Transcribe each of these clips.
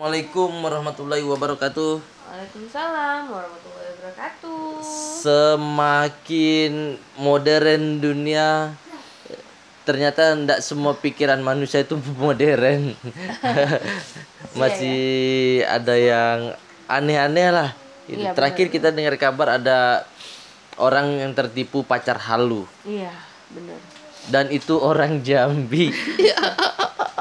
Assalamualaikum warahmatullahi wabarakatuh. Waalaikumsalam warahmatullahi wabarakatuh. Semakin modern dunia, ternyata tidak semua pikiran manusia itu modern. Masih ada yang aneh-aneh lah. Iya, Terakhir kita dengar kabar ada orang yang tertipu pacar halu Iya, benar. dan itu orang Jambi.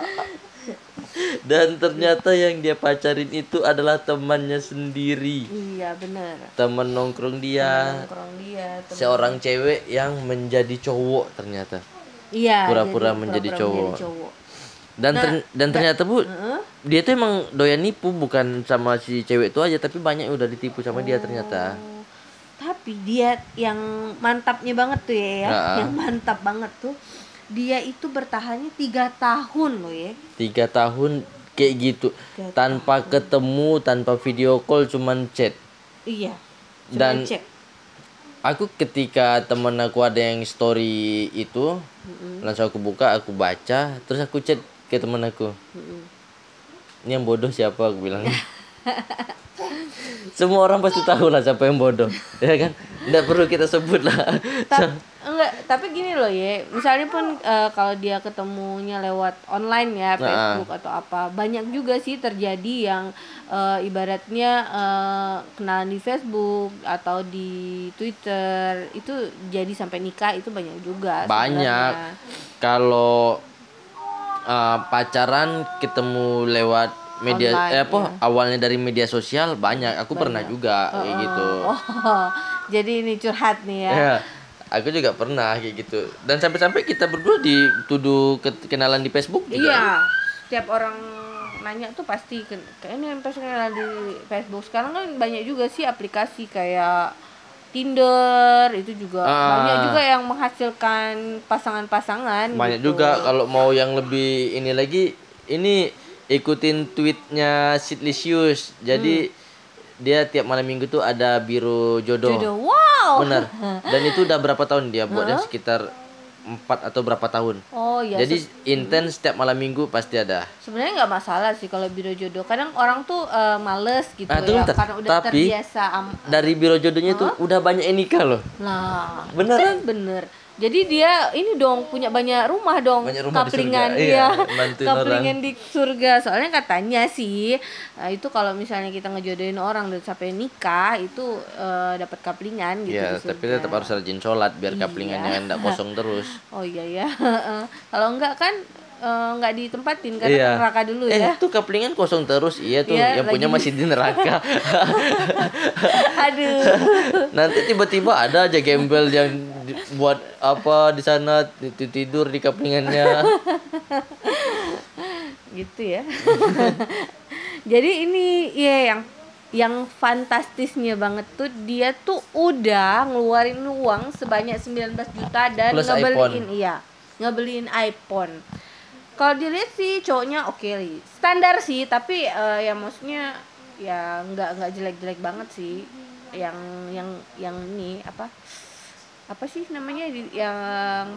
dan ternyata yang dia pacarin itu adalah temannya sendiri. Iya, benar. Teman nongkrong dia, Nongkrong dia. temen- seorang cewek yang menjadi cowok ternyata. Iya. pura-pura jadi menjadi pura-pura cowok. Dan ter- dan ternyata Bu, Heeh. dia tuh emang doyan nipu bukan sama si cewek itu aja tapi banyak yang udah ditipu sama dia ternyata. Oh, Tapi dia yang mantapnya banget tuh ya, ya. Nah. yang mantap banget tuh. Dia itu bertahannya tiga tahun loh ya. Tiga tahun kayak gitu tanpa ketemu tanpa video call cuman chat Iya. Coba Dan- cek. aku ketika temen aku ada yang story itu langsung aku buka aku baca terus aku chat ke temen aku Mm-mm. ini yang bodoh siapa aku bilang semua orang pasti tahu lah siapa yang bodoh ya kan? Tidak perlu kita sebut lah. Ta- enggak tapi gini loh ya misalnya pun eh, kalau dia ketemunya lewat online ya Facebook atau apa banyak juga sih terjadi yang eh, ibaratnya eh, kenalan di Facebook atau di Twitter. Itu jadi sampai nikah itu banyak juga banyak. kalau uh, pacaran ketemu lewat media Online, eh apa awalnya dari media sosial banyak aku pernah juga kayak gitu oh jadi ini curhat nih ya Ya, aku juga pernah kayak gitu. Dan sampai-sampai kita berdua dituduh ke- kenalan di Facebook juga. Iya, setiap orang nanya tuh pasti kayaknya yang pasti kenal di Facebook. Sekarang kan banyak juga sih aplikasi kayak Tinder itu juga Ah. banyak juga yang menghasilkan pasangan-pasangan. Banyak gitu. juga kalau mau yang lebih ini lagi ini ikutin tweetnya Sidlicious. Jadi dia tiap malam minggu tuh ada biro jodoh. Jodoh, wow. Benar. Dan itu udah berapa tahun dia buatnya sekitar empat atau berapa tahun. Oh ya. Jadi intens setiap malam minggu pasti ada. sebenarnya nggak masalah sih kalau biro jodoh. Kadang orang tuh eh, males gitu Ah, ya bentar. karena udah Tapi- terbiasa am- Dari biro jodohnya tuh udah banyak yang nikah loh. Nah, Beneran? bener. Jadi dia ini dong punya banyak rumah dong, Banyak rumah di kaplingan surga, dia, iya, bantuin kaplingan di surga. Soalnya katanya sih nah, itu kalau misalnya kita ngejodohin orang dan sampai nikah itu eh, dapat kaplingan gitu. Iya, di tapi tetap harus rajin sholat biar Iya. kaplingannya enggak kosong terus. Oh iya ya. kalau enggak kan eh, nggak ditempatin karena Iya. neraka dulu eh, ya. tuh kaplingan kosong terus. Iya tuh, Iya, yang punya lagi- masih di neraka. Aduh. Nanti tiba-tiba ada aja gembel yang di- buat apa di sana ti- tidur di kaplingannya. gitu ya. Jadi ini ya yang yang fantastisnya banget tuh dia tuh udah ngeluarin uang sebanyak 19 juta dan Plus ngebeliin iya ngebeliin iPhone. Kalau dilihat sih cowoknya oke li standar sih tapi eh, ya maksudnya ya nggak nggak jelek-jelek banget sih. Yang yang yang ini apa apa sih namanya yang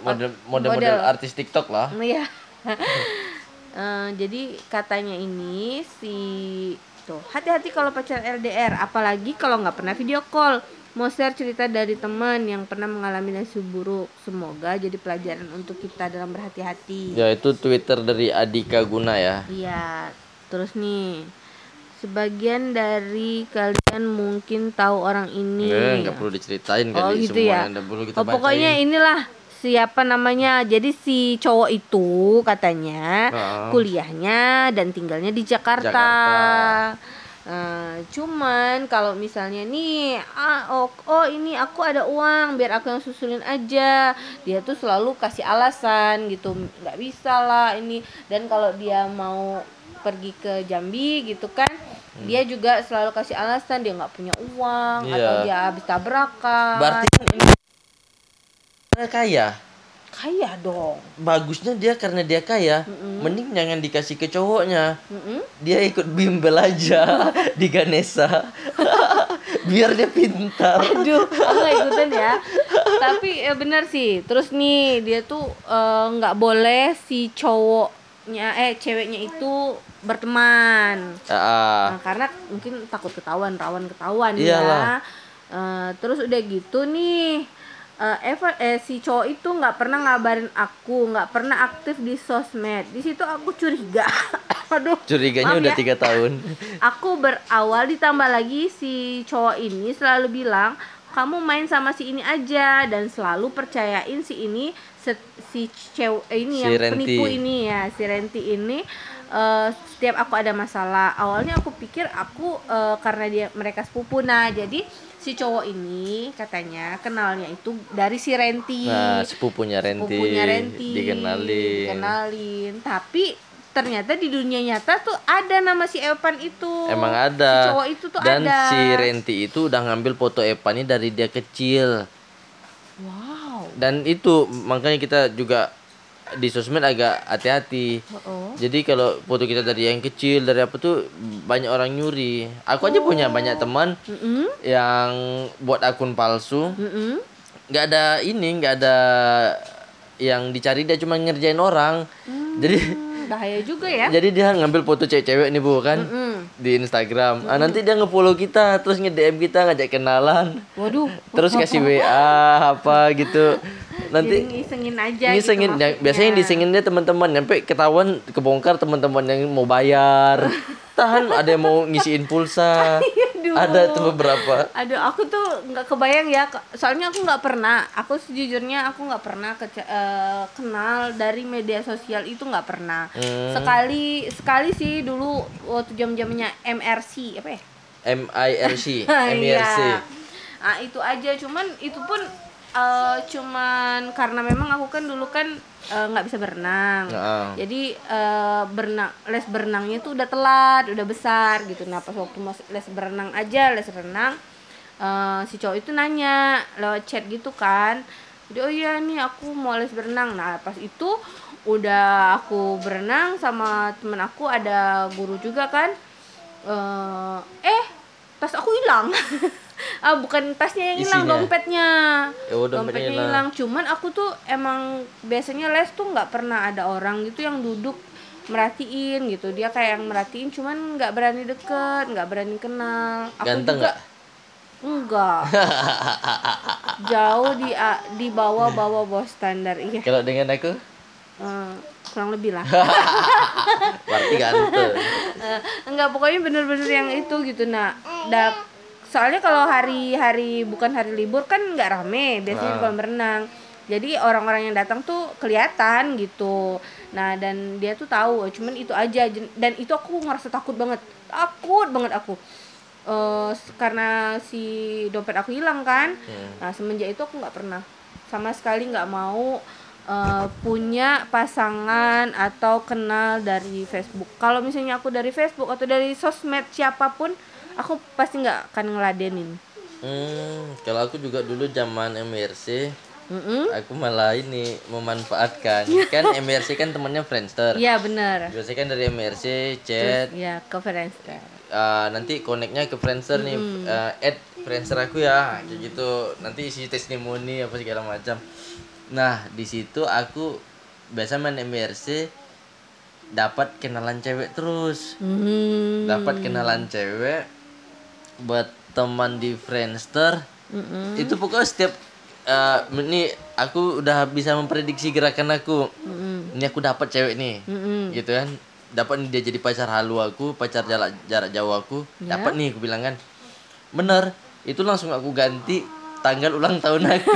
Model model-model artis TikTok lah. Iya. Eh, jadi katanya ini si tuh hati-hati kalau pacaran LDR, apalagi kalau nggak pernah video call. Mau share cerita dari teman yang pernah mengalami nasib buruk. Semoga jadi pelajaran untuk kita dalam berhati-hati. Ya itu Twitter dari Adika Guna ya. Iya. Terus nih, sebagian dari kalian mungkin tahu orang ini. Eh, nggak perlu diceritain Oh kali gitu semua ya. yang perlu kita Oh, pokoknya bacain. inilah siapa namanya. Jadi si cowok itu katanya Ah. kuliahnya dan tinggalnya di Jakarta. Jakarta. Eh, cuman kalau misalnya nih ah oh, oh ini aku ada uang biar aku yang susulin aja dia tuh selalu kasih alasan gitu nggak bisa lah ini dan kalau dia mau pergi ke Jambi gitu kan dia juga selalu kasih alasan dia nggak punya uang Iya. atau dia habis tabrakan Berarti kan ini kaya. kaya dong Bagusnya dia karena dia kaya, mending jangan dikasih ke cowoknya. Mm-mm. Dia ikut bimbel aja di Ganesha. Biar dia pintar. Aduh, aku ikutan ya. Tapi ya benar sih. Terus nih dia tuh eh, nggak boleh si cowoknya eh ceweknya itu berteman. Ah, Nah, karena mungkin takut ketahuan, rawan ketahuan Iyalah. ya. Eh, terus udah gitu nih, eh, Eva, eh, si cowok itu nggak pernah ngabarin aku, nggak pernah aktif di sosmed. Di situ aku curiga. Aduh. curiganya udah ya. tiga tahun. Aku berawal ditambah lagi si cowok ini selalu bilang kamu main sama si ini aja dan selalu percayain si ini si cewek ini Si yang Renti. penipu ini ya si Renti ini eh, setiap aku ada masalah awalnya aku pikir aku eh, karena dia mereka sepupu nah jadi si cowok ini katanya kenalnya itu dari si Renti Nah, sepupunya Renti, sepupunya Renti dikenalin. dikenalin. tapi ternyata di dunia nyata tuh ada nama si Evan itu Emang ada. si cowok itu tuh Dan ada si Renti itu udah ngambil foto Epa ini dari dia kecil. wow Dan itu makanya kita juga di sosmed agak hati-hati. oh. Jadi kalau foto kita dari yang kecil dari apa tuh banyak orang nyuri. Aku aja punya banyak teman Mm-mm. yang buat akun palsu. Mm-mm. nggak ada ini, nggak ada yang dicari dia cuma ngerjain orang. Jadi Hmm, bahaya juga ya jadi dia ngambil foto cewek-cewek nih bu kan Mm-mm. di Instagram. Ah, nanti dia nge-follow kita, terus nge-DM kita ngajak kenalan, waduh terus kasih WA apa gitu. jadi Nanti ngisengin aja ngisengin gitu ya, maksudnya. biasanya yang disengin dia teman-teman sampai ketahuan kebongkar teman-teman yang mau bayar tahan ada yang mau ngisiin pulsa Aduh. ada tuh beberapa Aduh, aku tuh nggak kebayang ya, ke- soalnya aku nggak pernah. Aku sejujurnya aku nggak pernah kece- eh, kenal dari media sosial itu nggak pernah. Hmm. Sekali sekali sih dulu waktu jam-jamnya MRC apa ya? MIRC MIRC Iya. Ah itu aja, cuman itu pun eh, cuman karena memang aku kan dulu kan eh, nggak bisa berenang. Nah, Jadi eh, berenang les berenangnya tuh udah telat, udah besar gitu. Nah pas waktu masih les berenang aja, les renang eh, si cowok itu nanya lewat chat gitu kan. Jadi oh iya nih aku mau les berenang. Nah pas itu udah aku berenang sama temen aku ada guru juga kan. Eh, eh tas aku hilang. ah bukan tasnya yang hilang, dompetnya. Oh, dompetnya hilang. Cuman aku tuh emang biasanya les tuh nggak pernah ada orang gitu yang duduk merhatiin gitu. Dia kayak yang merhatiin cuman nggak berani deket, nggak berani kenal. Aku ganteng juga nggak enggak. Jauh di di bawah-bawah bawah standar. Iya. kalau dengan aku Eh, kurang lebih lah. berarti ganteng Eh, enggak pokoknya bener-bener yang itu gitu nah da, soalnya kalau hari-hari bukan hari libur kan nggak rame biasanya di Ah. kolam renang jadi orang-orang yang datang tuh kelihatan gitu nah dan dia tuh tahu cuman itu aja dan itu aku ngerasa takut banget takut banget aku s- karena si dompet aku hilang kan Hmm. nah semenjak itu aku nggak pernah sama sekali nggak mau eh, punya pasangan atau kenal dari Facebook. Kalau misalnya aku dari Facebook atau dari sosmed siapa pun, aku pasti nggak akan ngeladenin. Hmm, kalau aku juga dulu zaman MRC, Mm-mm. aku malah ini memanfaatkan. Kan MRC kan temennya Friendster. Iya benar. Biasanya kan dari MRC chat, Iya ke Friendster. ah, nanti koneknya ke Friendster nih, ah, add Friendster aku ya, kayak gitu. Nanti isi testimoni apa segala macam. Nah, di situ aku biasa main MRC dapat kenalan cewek terus. Hmm. Dapat kenalan cewek buat teman di Friendster. Mm-mm. itu pokoknya setiap eh, ini aku udah bisa memprediksi gerakan aku Mm-mm. ini aku dapat cewek nih Mm-mm. gitu kan dapat nih dia jadi pacar halu aku pacar jarak jarak jauh aku Ya. dapat nih aku bilang kan bener itu langsung aku ganti tanggal ulang tahun aku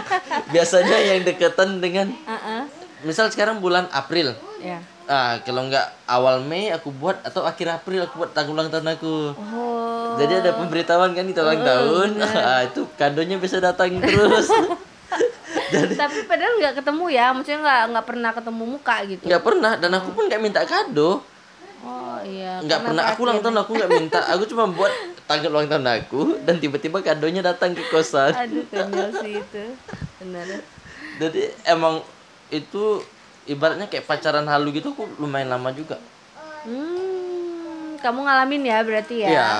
biasanya yang deketan dengan Uh-uh. misal sekarang bulan April Ya. ah kalau nggak awal Mei aku buat atau akhir April aku buat tanggal ulang tahun aku Oh. Jadi ada pemberitahuan kan itu ulang tahun ah, itu kadonya bisa datang terus Tapi padahal nggak ketemu ya, maksudnya nggak nggak pernah ketemu muka gitu. nggak pernah dan aku pun nggak minta kado Oh iya. nggak pernah aku ulang tahun aku nggak minta aku cuma buat tanggal ulang tahun aku dan tiba-tiba kadonya datang ke kosan Aduh konyol sih itu. Benar. jadi emang itu ibaratnya kayak pacaran halu gitu aku lumayan lama juga Hmm, kamu ngalamin ya berarti ya? Iya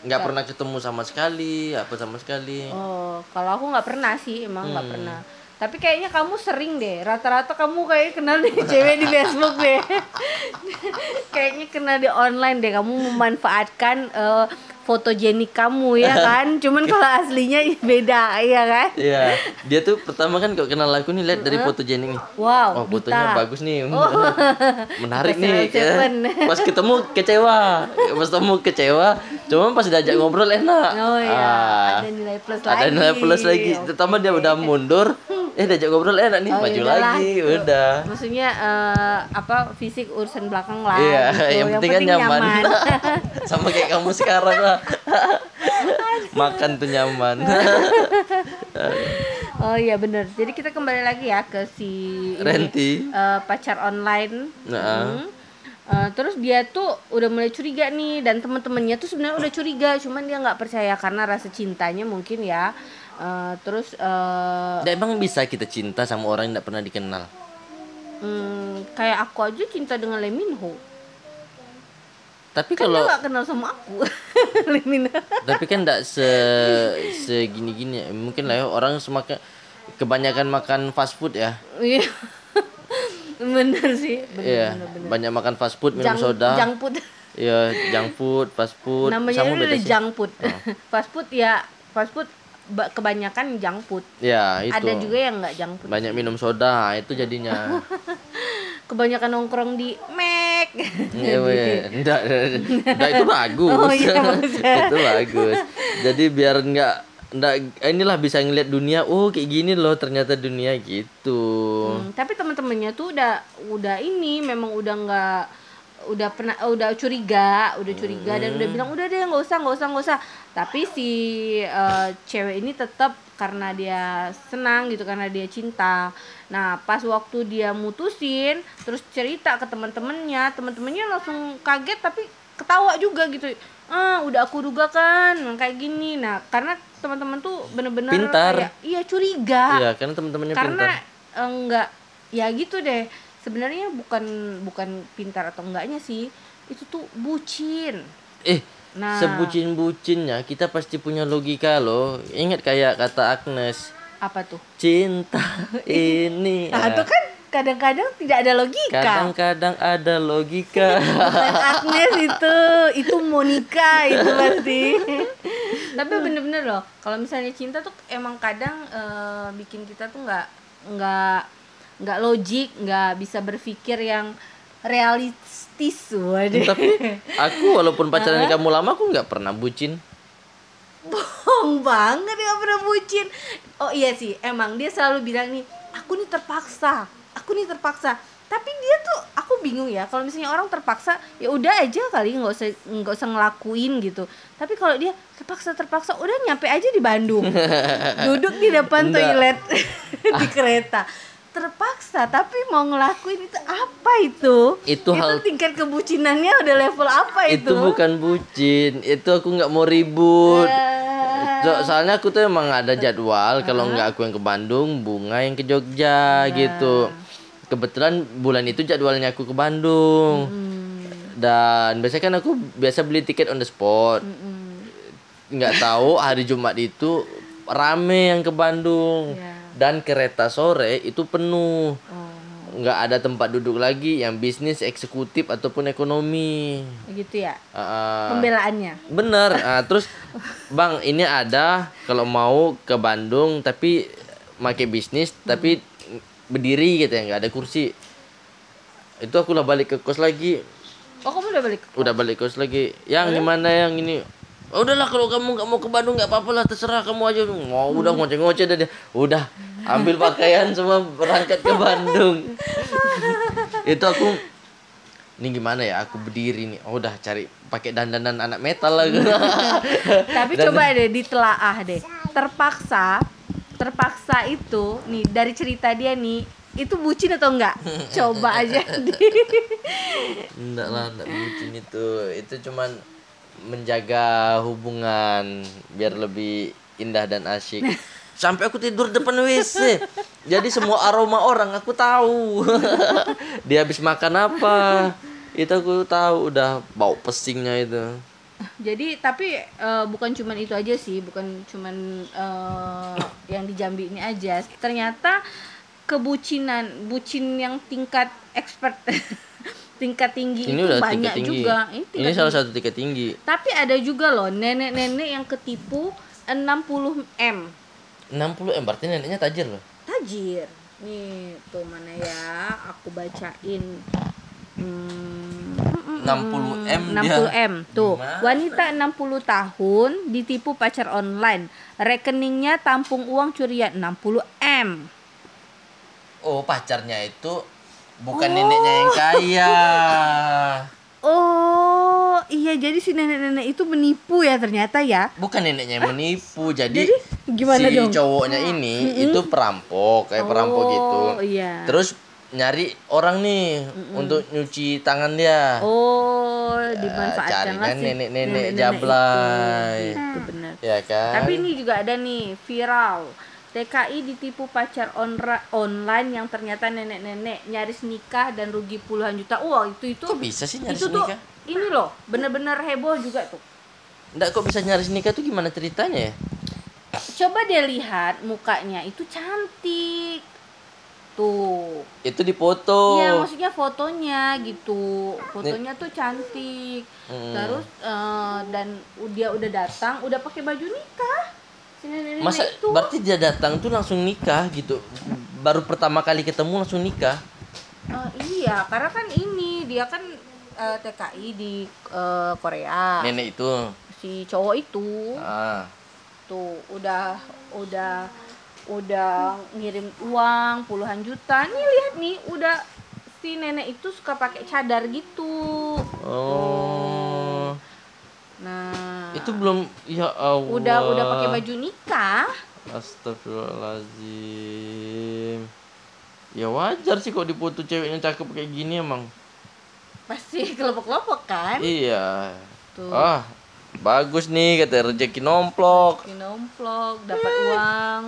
nggak pernah ketemu sama sekali apa sama sekali Oh, kalau aku nggak pernah sih, emang nggak Hmm. pernah. Tapi kayaknya kamu sering deh. Rata-rata kamu kayak kenal deh cewek di Facebook deh. kayaknya kenal di online deh. Kamu memanfaatkan eh, fotogenik kamu ya kan. Cuman kalau aslinya beda ya kan. Iya, dia tuh pertama kan kalau kenal aku nih lihat dari foto Jenny nih. Wow, Oh, fotonya Duta. bagus nih. Menarik Personal nih. seven. Pas ketemu kecewa. Pas ketemu kecewa, cuma pas diajak ngobrol enak. Oh iya, Ah, ada nilai plus ada lagi. nilai plus lagi. Terutama dia udah mundur, eh diajak ngobrol enak nih, Oh, maju lagi, gitu. udah. Maksudnya eh, apa fisik urusan belakang lah. Iya, gitu. yang penting kan nyaman. Sama kayak kamu sekarang lah. Makan tuh nyaman. oh iya bener. Jadi kita kembali lagi ya ke si ini, Renti. eh, pacar online. Nah. Hmm. Eh, terus dia tuh udah mulai curiga nih dan teman-temannya tuh sebenarnya udah curiga, cuman dia nggak percaya karena rasa cintanya mungkin ya. Eh, terus eh, Dan emang bisa kita cinta sama orang yang tidak pernah dikenal? hmm, kayak aku aja cinta dengan Lee Min Ho. Tapi Kan kalau nggak kenal sama aku. Lee Min Ho. tapi kan tidak se segini gini mungkin lah ya orang semakin kebanyakan makan fast food ya Iya. bener sih, bener, iya bener, bener. banyak makan fast food minum Junk- soda junk food. iya junk food fast food Namanya sama itu udah junk food. fast food ya, fast food kebanyakan junk food. ya itu Ada juga yang nggak junk food. banyak minum soda itu jadinya Kebanyakan nongkrong di Mac. Iya, weh. Nggak, nggak, itu bagus. Oh, iya, itu bagus. Jadi biar nggak nggak inilah bisa ngeliat dunia. Oh, kayak gini loh ternyata dunia gitu. Hmm, tapi teman-temannya tuh udah udah ini memang udah nggak udah pernah udah curiga udah curiga dan udah Hmm. bilang udah deh nggak usah nggak usah nggak usah tapi si eh, cewek ini tetap karena dia senang gitu karena dia cinta nah pas waktu dia mutusin terus cerita ke teman-temannya teman-temannya langsung kaget tapi ketawa juga gitu ah udah aku duga kan kayak gini nah karena teman-teman tuh bener-bener Pintar. kayak iya curiga Iya, karena teman-temannya karena pintar. enggak ya gitu deh sebenarnya bukan bukan pintar atau enggaknya sih itu tuh bucin Eh, nah sebucin-bucinnya kita pasti punya logika loh. Ingat kayak kata Agnes, apa tuh cinta ini. nah itu kan kadang-kadang tidak ada logika Kadang-kadang ada logika. bukan Agnes itu itu Monica itu pasti tapi bener-bener loh kalau misalnya cinta tuh emang kadang eh, bikin kita tuh nggak nggak nggak logik nggak bisa berpikir yang realistis waduh. Tapi aku walaupun pacaran kamu lama aku nggak pernah bucin. bohong banget nggak pernah bucin. Oh iya sih emang dia selalu bilang nih aku nih terpaksa aku nih terpaksa. Tapi dia tuh aku bingung ya kalau misalnya orang terpaksa ya udah aja kali nggak usah nggak usah ngelakuin gitu. Tapi kalau dia terpaksa terpaksa udah nyampe aja di Bandung. Duduk di depan toilet di kereta terpaksa tapi mau ngelakuin itu apa itu? Itu hal- tingkat kebucinannya udah level apa itu, itu? bukan bucin itu aku nggak mau ribut. Eh, So- soalnya aku tuh emang ada jadwal kalau nggak aku yang ke Bandung bunga yang ke Jogja gitu. Kebetulan bulan itu jadwalnya aku ke Bandung. Dan biasanya kan aku biasa beli tiket on the spot. Nggak tahu hari Jumat itu rame yang ke Bandung. Iya. Dan kereta sore itu penuh oh, nggak ada tempat duduk lagi yang bisnis eksekutif ataupun ekonomi gitu ya Ah, pembelaannya Bener. Ah, terus Bang, ini ada kalau mau ke Bandung tapi pakai bisnis tapi berdiri gitu ya, nggak ada kursi. Itu aku lah balik ke kos lagi. oh kamu udah balik Udah balik kos lagi. Yang gimana yang ini? "Oh, udahlah kalau kamu nggak mau ke Bandung nggak apa-apa lah terserah kamu aja. Mau udah ngoceh-ngoceh dah dia. Udah ambil pakaian semua berangkat ke Bandung. Itu aku ini gimana ya aku berdiri nih oh udah cari pakai dandanan anak metal lah tapi coba deh ditelaah deh terpaksa terpaksa itu nih dari cerita dia nih itu bucin atau enggak coba aja di Enggak lah, enggak bucin itu. Itu cuman menjaga hubungan biar lebih indah dan asyik. Sampai aku tidur depan WC. Jadi semua aroma orang aku tahu. Dia habis makan apa? Itu aku tahu udah bau pesingnya itu. jadi tapi eh, bukan cuman itu aja sih bukan cuman eh, yang di Jambi ini aja ternyata kebucinan bucin yang tingkat expert tingkat tinggi ini itu udah banyak tinggi juga ini, ini tingkat salah tinggi. satu tingkat tinggi tapi ada juga loh nenek-nenek yang ketipu 60 m 60 m berarti neneknya tajir loh. Tajir. Nih tuh mana ya? Aku bacain. Hmm, 60 M 60 dia. M. Tuh Gimana? wanita 60 tahun ditipu pacar online. Rekeningnya tampung uang curian 60 M. Oh pacarnya itu bukan neneknya yang kaya. Oh iya jadi si nenek-nenek itu menipu ya ternyata ya bukan neneknya yang menipu jadi, jadi gimana si dong? cowoknya ini itu perampok kayak perampok Oh, gitu iya. terus nyari orang nih untuk nyuci tangan dia oh Ya, dimanfaatkan kan nenek-nenek jablay. itu, itu benar ya kan Tapi ini juga ada nih viral. TKI ditipu pacar onra- online yang ternyata nenek-nenek nyaris nikah dan rugi puluhan juta. Wah, itu itu kok bisa sih nyaris itu tuh nikah ini loh, bener-bener heboh juga tuh. Enggak kok bisa nyaris nikah tuh gimana ceritanya ya Coba dia lihat mukanya itu cantik. Tuh. itu dipoto Iya, maksudnya fotonya gitu. Fotonya tuh cantik. Hmm. Terus eh, dan dia udah datang, udah pakai baju nikah. Nenek-nenek masa itu. berarti dia datang tuh langsung nikah gitu baru pertama kali ketemu langsung nikah Eh, iya, karena kan ini dia kan eh, TKI di eh, Korea. nenek itu. Si cowok itu. Ah. Tuh udah udah udah ngirim uang puluhan juta. Nih lihat nih, udah si nenek itu suka pakai cadar gitu. oh. Nah, itu belum ya Allah. Udah udah pakai baju nikah. Astagfirullahaladzim. Ya wajar sih kok dipoto ceweknya cakep kayak gini emang Pasti kelompok-kelompok kan? Iya Tuh. Ah bagus nih kata rezeki nomplok Bikin nomplok, dapat uang,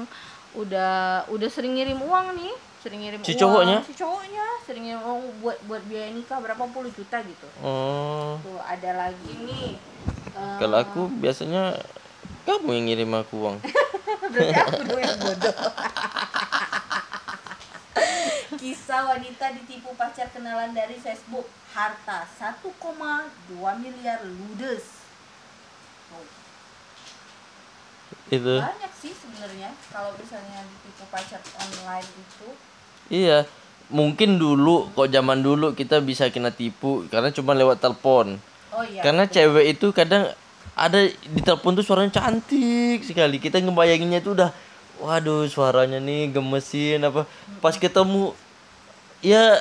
udah udah sering ngirim uang nih, sering ngirim Si uang. cowoknya? Si cowoknya sering ngirim uang buat buat biaya nikah berapa puluh juta gitu. Oh Tuh ada lagi nih. eh, Kalau aku biasanya kamu yang ngirim aku uang berarti aku dong yang bodoh. Kisah wanita ditipu pacar kenalan dari Facebook, harta 1,2 miliar ludes. Tuh. Itu banyak sih sebenarnya kalau misalnya ditipu pacar online itu Iya Mungkin dulu kok zaman dulu kita bisa kena tipu Karena cuma lewat telepon oh iya Karena cewek itu kadang ada di telepon tuh suaranya cantik sekali. Kita ngebayanginnya itu udah waduh suaranya nih gemesin apa. Pas ketemu ya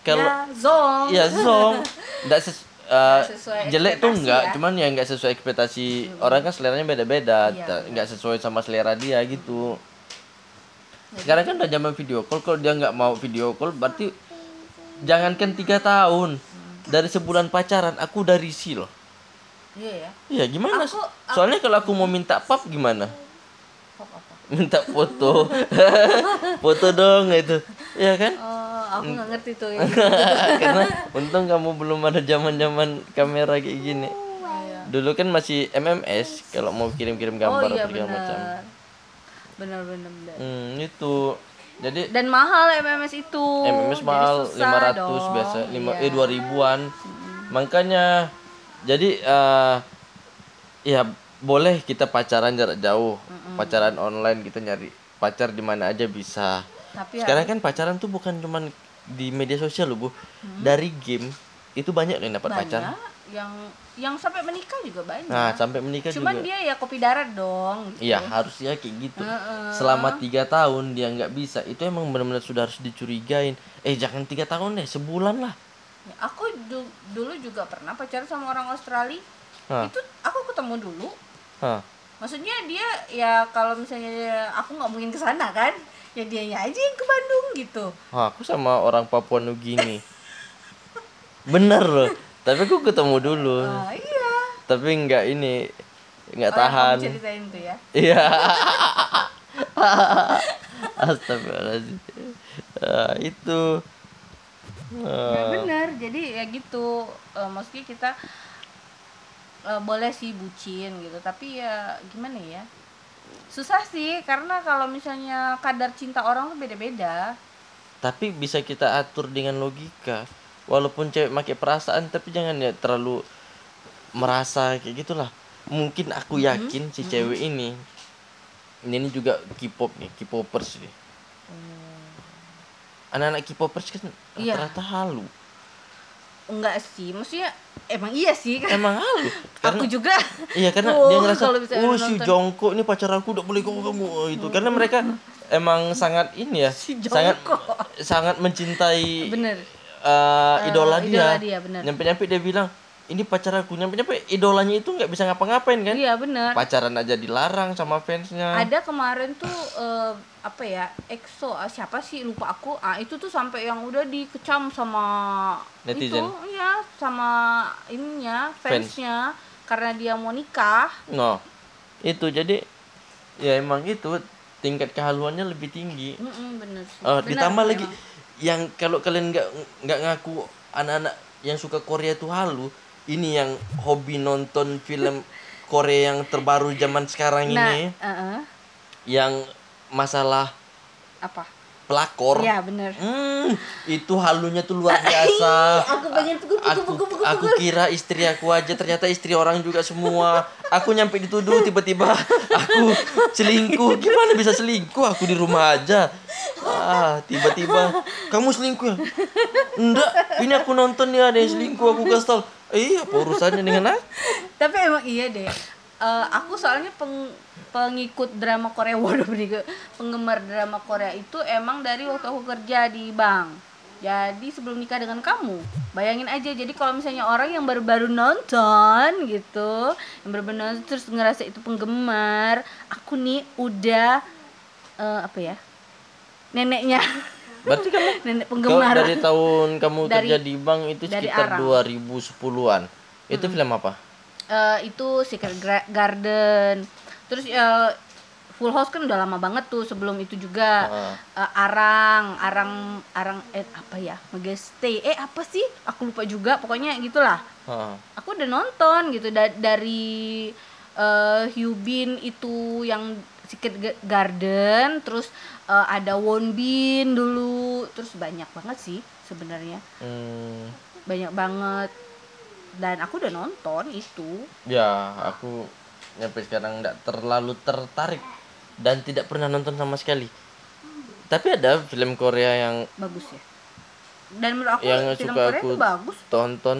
kalau ya zong ya zong enggak ses, sesuai jelek tuh enggak, ya. cuman ya enggak sesuai ekspektasi. Orang kan seleranya beda-beda, Iya, ta- enggak sesuai sama selera dia gitu. Sekarang kan udah zaman video call, kalau dia nggak mau video call berarti jangankan tiga tahun dari sebulan pacaran aku udah risih loh. iya ya Iya gimana? Aku- Soalnya kalau aku mau minta pap gimana? Pop apa Minta foto, foto dong itu, ya kan? oh aku nggak ngerti tuh ya Karena untung kamu belum ada zaman zaman kamera kayak gini. Iya. Dulu kan masih MMS kalau mau kirim-kirim gambar oh iya atau segala macam. benar benar benar Hmm, itu. Jadi dan mahal MMS itu MMS mahal 500 dong. biasa, lima Iya. eh 2000-an. Makanya jadi eh ya boleh kita pacaran jarak jauh. Pacaran online kita nyari pacar di mana aja bisa. Tapi ya, Sekarang kan pacaran tuh bukan cuman di media sosial loh, Bu. Dari game itu banyak yang dapat banyak pacar. yang yang sampai menikah juga banyak Nah, sampai menikah cuman juga. dia ya kopi darat dong gitu. Iya, harusnya kayak gitu. Heeh. Selama tiga tahun dia nggak bisa, itu emang benar-benar sudah harus dicurigain. Eh, jangan tiga tahun deh, sebulan lah. Ya, aku du- dulu juga pernah pacaran sama orang Australia Hah. itu aku ketemu dulu Hah. Maksudnya dia ya kalau misalnya dia- aku nggak mungkin ke sana kan ya dianya aja yang ke Bandung gitu Wah, aku sama orang Papua Nugini. Bener loh. Tapi aku ketemu dulu. ah iya Tapi nggak ini nggak Oh, tahan. kamu ceritain tuh ya Iya. Astagfirullahaladzim. Ah, itu. ya Ah, benar jadi ya gitu Eh, maksudnya kita eh, boleh sih bucin gitu tapi ya gimana ya? Susah sih karena kalau misalnya kadar cinta orang tuh beda-beda. Tapi bisa kita atur dengan logika. Walaupun cewek pakai perasaan tapi jangan ya terlalu merasa kayak gitulah. Mungkin aku Mm-hmm. yakin si cewek ini ini juga K-pop nih K-popers nih. Anak-anak K-popers kan Iya. rata-rata halu enggak sih maksudnya emang iya sih. Kan emang halu? Aku juga. Iya karena Oh, dia ngerasa oh si nonton." Jongkok ini pacar aku udah boleh kamu kamu. Oh, itu. Karena mereka emang sangat ini ya Si sangat sangat mencintai bener. eh, idola dia. idola dia, benar. Nyampe-nyampe dia bilang ini pacar aku. Nyampe-nyampe idolanya itu nggak bisa ngapa-ngapain kan? iya bener Pacaran aja dilarang sama fansnya. ada kemarin tuh eh, apa ya EXO ah, siapa sih lupa aku ah itu tuh sampai yang udah dikecam sama Netizen. itu iya sama ininya Fans. fansnya karena dia mau nikah No. Itu jadi ya emang itu tingkat kehaluannya lebih tinggi. Mm-mm, bener sih. Oh, Bener, ditambah lagi emang. yang kalau kalian nggak nggak ngaku anak-anak yang suka Korea itu halu, ini yang hobi nonton film Korea yang terbaru zaman sekarang nah ini. eh-eh. yang masalah apa? pelakor. ya bener. Hmm, itu halunya tuh luar biasa. aku pengen tuh aku aku kira istri aku aja ternyata istri orang juga semua. Aku nyampe dituduh tiba-tiba aku selingkuh. Gimana bisa selingkuh? Aku di rumah aja. Ah tiba-tiba kamu selingkuh ya? Enggak ini aku nonton ya ada yang selingkuh aku kesel iya apa urusannya dengan aku. Tapi emang iya deh. Eh, aku soalnya peng- pengikut drama Korea waduh penggemar drama Korea itu emang dari waktu aku kerja di bank. Jadi sebelum nikah dengan kamu bayangin aja. Jadi kalau misalnya orang yang baru-baru nonton gitu yang baru-baru nonton terus ngerasa itu penggemar aku nih udah eh, apa ya neneknya berarti kamu nenek kau penggemar. dari tahun kamu Dari- kerja di bank itu sekitar Arang. 2010-an itu film apa? Eh, itu Secret Garden. Terus eh, Full House kan udah lama banget tuh sebelum itu juga. Ah. Eh, Arang Arang Arang eh apa ya? Megastay eh apa sih? Aku lupa juga. Pokoknya gitulah. Ah. aku udah nonton gitu. Da- dari eh Hyubin itu yang Secret Ga- Garden terus eh, ada Wonbin dulu terus banyak banget sih sebenarnya. Hmm, banyak banget. Dan aku udah nonton itu. Ya, aku sampai sekarang nggak terlalu tertarik dan tidak pernah nonton sama sekali. Tapi ada film Korea yang bagus ya. Dan menurut aku yang film suka Korea aku itu bagus. tonton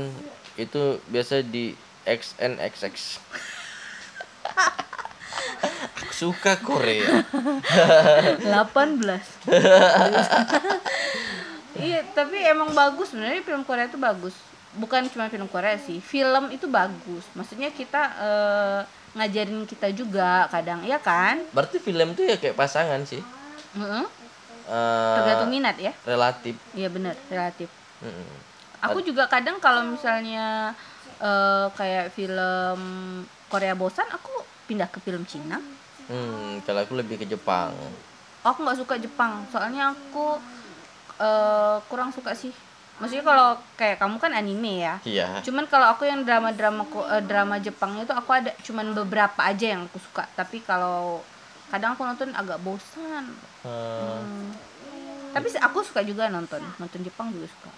itu biasa di XNXX. aku suka Korea. 18 iya tapi emang bagus sebenarnya film Korea itu bagus bukan cuma film Korea sih film itu bagus maksudnya kita eh, ngajarin kita juga kadang ya kan Berarti film tuh ya kayak pasangan sih. Heeh. Eh, tergantung minat ya relatif. iya bener relatif Mm-mm. aku juga kadang kalau misalnya eh, kayak film Korea bosan aku pindah ke film Cina. Hmm, kalau aku lebih ke Jepang. aku nggak suka Jepang soalnya aku eh, kurang suka sih. Maksudnya kalau kayak kamu kan anime ya. Iya. cuman kalau aku yang drama drama drama Jepang itu aku ada cuman beberapa aja yang aku suka. Tapi kalau kadang aku nonton agak bosan. Eh, Hmm. tapi aku suka juga nonton. Nonton Jepang juga suka.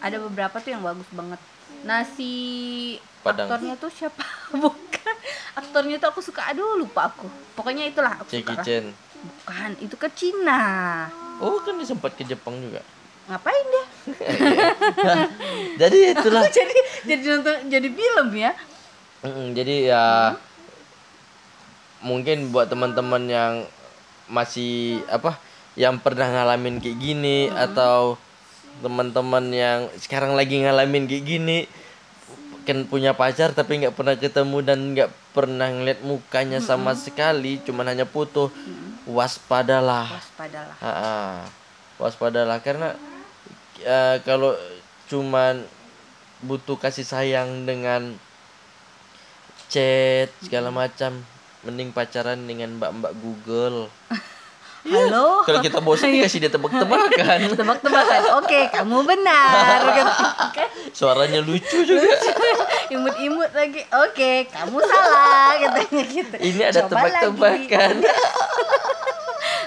Ada beberapa tuh yang bagus banget nasi Padang. aktornya tuh siapa? Bukan. Aktornya tuh aku suka aduh lupa aku. Pokoknya itulah aku suka Jackie lah. Chan. bukan itu ke Cina. Oh, kan dia sempat ke Jepang juga. ngapain dia? Jadi itulah. Jadi jadi nonton jadi film ya? Mm, jadi ya mungkin buat teman-teman yang masih apa yang pernah ngalamin kayak gini atau teman-teman yang sekarang lagi ngalamin kayak gini kan punya pacar tapi nggak pernah ketemu dan nggak pernah ngeliat mukanya sama sekali cuman hanya foto waspadalah. Waspadalah. Ah, ah. waspadalah karena eh, kalau cuman butuh kasih sayang dengan chat segala macam mending pacaran dengan mbak-mbak Google halo? Kalau kita bosan kasih dia tebak-tebakan. tebak-tebakan. Oke kamu benar. Suaranya lucu juga. imut-imut lagi. Oke kamu salah katanya gitu. Ini ada tebak-tebakan.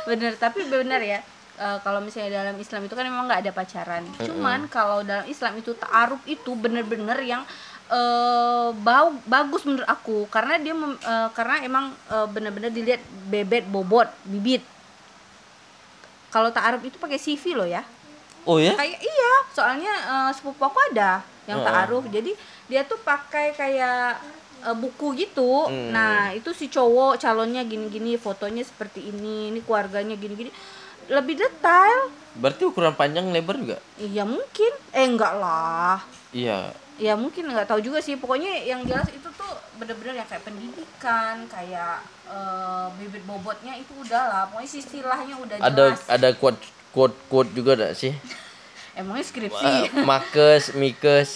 bener tapi benar ya. Eh, kalau misalnya dalam Islam itu kan memang nggak ada pacaran. Cuman kalau dalam Islam itu ta'aruf itu bener-bener yang eh bau bagus menurut aku. Karena dia mem- eh, karena emang eh, bener-bener dilihat bebet bobot bibit kalau ta'aruf itu pakai CV loh ya Oh ya? kayak iya soalnya eh, sepupu aku ada yang ta'aruf jadi dia tuh pakai kayak eh, buku gitu Hmm. nah itu si cowok calonnya gini-gini fotonya seperti ini ini keluarganya gini-gini lebih detail Berarti ukuran panjang lebar juga? iya mungkin eh enggak lah Iya. Ya mungkin nggak tahu juga sih. Pokoknya yang jelas itu tuh bener-bener yang kayak pendidikan kayak eh, bibit bobotnya itu udah lah. Pokoknya istilahnya udah Ada jelas. ada quote quote quote juga enggak sih? emangnya skripsi? Uh, makes, mikes,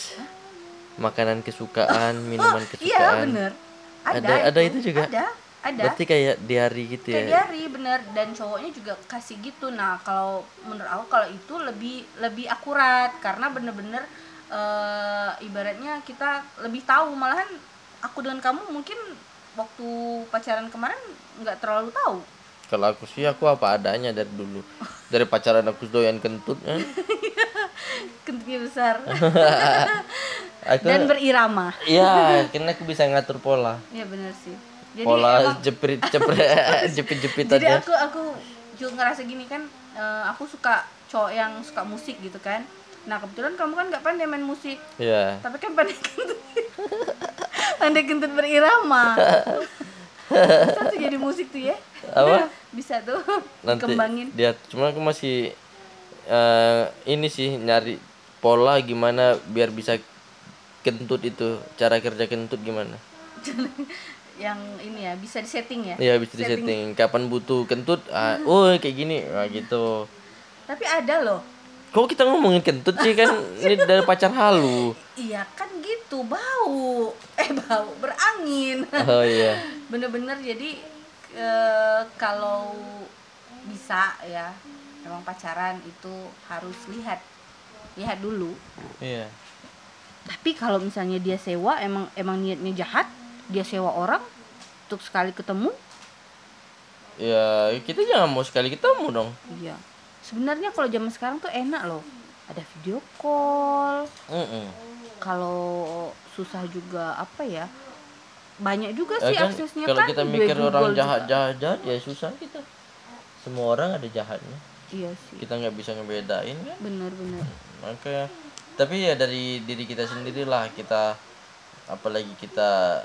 makanan kesukaan, minuman iya kesukaan. bener. Ada- ada itu juga? ada. Ada Berarti kayak diary gitu kayak ya? diary bener. Dan cowoknya juga kasih gitu. Nah kalau menurut aku kalau itu lebih lebih akurat. Karena bener-bener eh, ibaratnya kita lebih tahu malahan aku dengan kamu mungkin waktu pacaran kemarin nggak terlalu tahu Kalau aku sih aku apa adanya dari dulu. Dari pacaran aku doyan kentut kan. kentutnya besar Aku dan berirama Iya, karena aku bisa ngatur pola. ya bener sih jadi pola emang- jepit jepit jepit jepit jadi aja. aku aku juga ngerasa gini kan eh, aku suka cowok yang suka musik gitu kan nah kebetulan kamu kan nggak pandai main musik. Iya. tapi kan pandai kentut. Pandai kentut berirama. Bisa tuh jadi musik tuh ya. Apa? bisa tuh Nanti kembangin dia cuma aku masih eh, ini sih nyari pola gimana biar bisa kentut itu. Cara kerja kentut gimana? Yang ini ya bisa disetting ya? Iya bisa di setting. Kapan butuh kentut ah, oh kayak gini. Nah, gitu. Tapi ada loh kok kita ngomongin kentut sih kan? Ini dari pacar halu. Iya kan gitu. Bau. Eh bau. Berangin. Oh iya. Bener-bener jadi eh, kalau bisa ya emang pacaran itu harus lihat. Lihat dulu. Iya. Tapi kalau misalnya dia sewa emang emang niatnya jahat dia sewa orang untuk sekali ketemu? Ya kita jangan mau sekali ketemu dong. Iya sebenarnya kalau zaman sekarang tuh enak loh. Ada video call. Mm-mm. kalau susah juga apa ya? Banyak juga Ya sih kan, aksesnya kalau kan kita mikir Google orang jahat jahat jahat ya susah kita. Semua orang ada jahatnya. Iya sih. Kita nggak bisa ngebedain kan? Bener-bener maka tapi ya dari diri kita sendirilah kita apalagi kita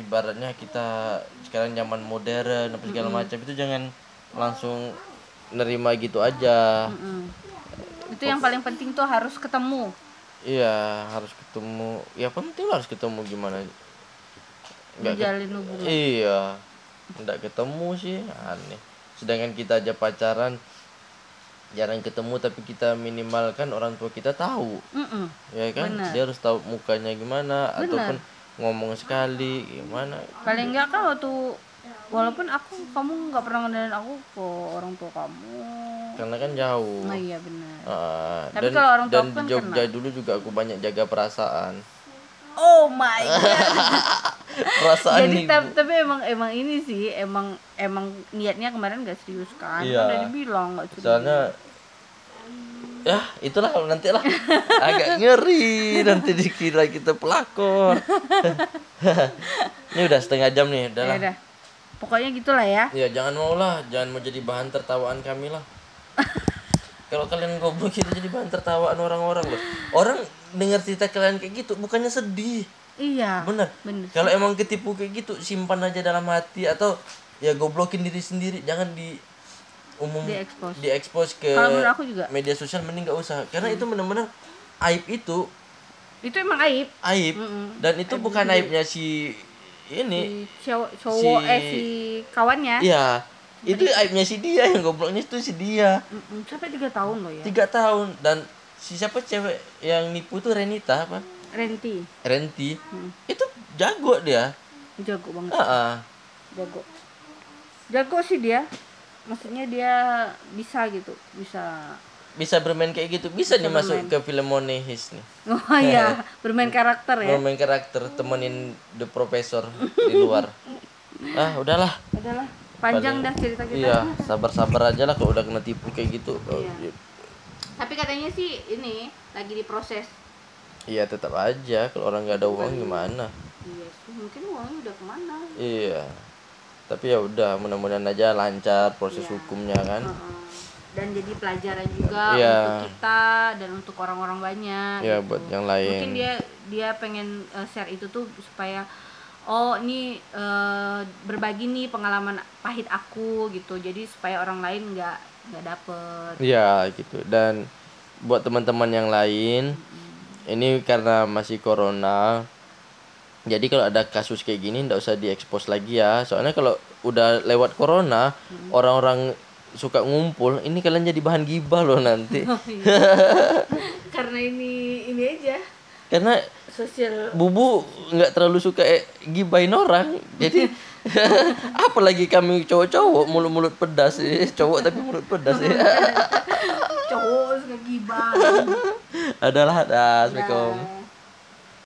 ibaratnya kita sekarang zaman modern apa segala macam itu jangan langsung nerima gitu aja. Mm-mm. itu yang paling penting tuh harus ketemu. Iya harus ketemu. Ya penting harus ketemu gimana. Nggak menjalin hubungan. Iya nggak ketemu sih aneh. Sedangkan kita aja pacaran jarang ketemu tapi kita minimalkan orang tua kita tahu. Mm-mm. ya kan? Benar. dia harus tahu mukanya gimana ataupun ngomong sekali gimana. Paling enggak kan waktu walaupun aku kamu nggak pernah ngenalin aku ke orang tua kamu. Karena kan jauh. Nah iya benar Ah, Tapi dan kalau orang tua dan kan Jogja dulu juga aku banyak jaga perasaan. Oh my god. Perasaan jadi ibu. tapi, tapi emang emang ini sih emang emang niatnya kemarin gak serius kan? Iya. kan udah dibilang gak serius. Soalnya ya itulah nanti lah agak ngeri nanti dikira kita pelakor. Ini udah setengah jam nih udah ya udah pokoknya gitulah ya. Ya jangan mau lah. Jangan mau jadi bahan tertawaan kami lah. Kalau kalian goblok kita jadi bahan tertawaan orang-orang loh. Orang dengar cerita kalian kayak gitu bukannya sedih. Iya bener. bener. Kalau emang ketipu kayak gitu simpan aja dalam hati atau ya goblokin diri sendiri. Jangan di umum Di-expose. diekspos ke Kalau aku juga. media sosial mending nggak usah. Karena itu bener-bener aib itu. Itu emang aib. Aib. Mm-mm. dan itu bukan aibnya si ini. Si cowok, cowok Si- eh si kawannya. Iya. Itu aibnya si dia yang gobloknya itu si dia. Sampai tiga tahun loh ya. Tiga tahun. Dan si siapa cewek yang nipu tuh Renita apa? Renti. Renti. Hmm. itu jago dia. Jago banget. Ah, ah. jago. Jago sih dia. Maksudnya dia bisa gitu bisa bisa bermain kayak gitu bisa, nih masuk ke film Monehis nih. Oh iya. Bermain karakter ya? Bermain karakter temenin the professor di luar. Ah udahlah. Adalah panjang dah cerita kita. iya sabar-sabar aja lah kalau udah kena tipu kayak gitu. Oh, Iya. tapi katanya sih ini lagi diproses. Iya tetap aja. Kalau orang nggak ada uang gimana? Iya sih mungkin uangnya udah ke mana? Iya. Tapi ya udah mudah-mudahan aja lancar proses Iya. hukumnya kan. Heeh. Dan jadi pelajaran juga Iya. untuk kita dan untuk orang-orang banyak ya gitu. buat yang lain. Mungkin dia dia pengen eh, share itu tuh supaya oh ini eh, berbagi nih pengalaman pahit aku gitu. Jadi supaya orang lain nggak nggak dapet. Iya gitu. Dan buat teman-teman yang lain ini karena masih corona jadi kalau ada kasus kayak gini ndak usah diekspos lagi ya. Soalnya kalau udah lewat corona orang-orang suka ngumpul ini kalian jadi bahan gibah loh nanti. Karena ini ini aja. Karena sosial. Bubu nggak terlalu suka eh, gibahin orang jadi apalagi kami cowok-cowok mulut-mulut pedas eh, cowok tapi mulut pedas ya cowok suka gibah. Adalah dah assalamualaikum. Nah.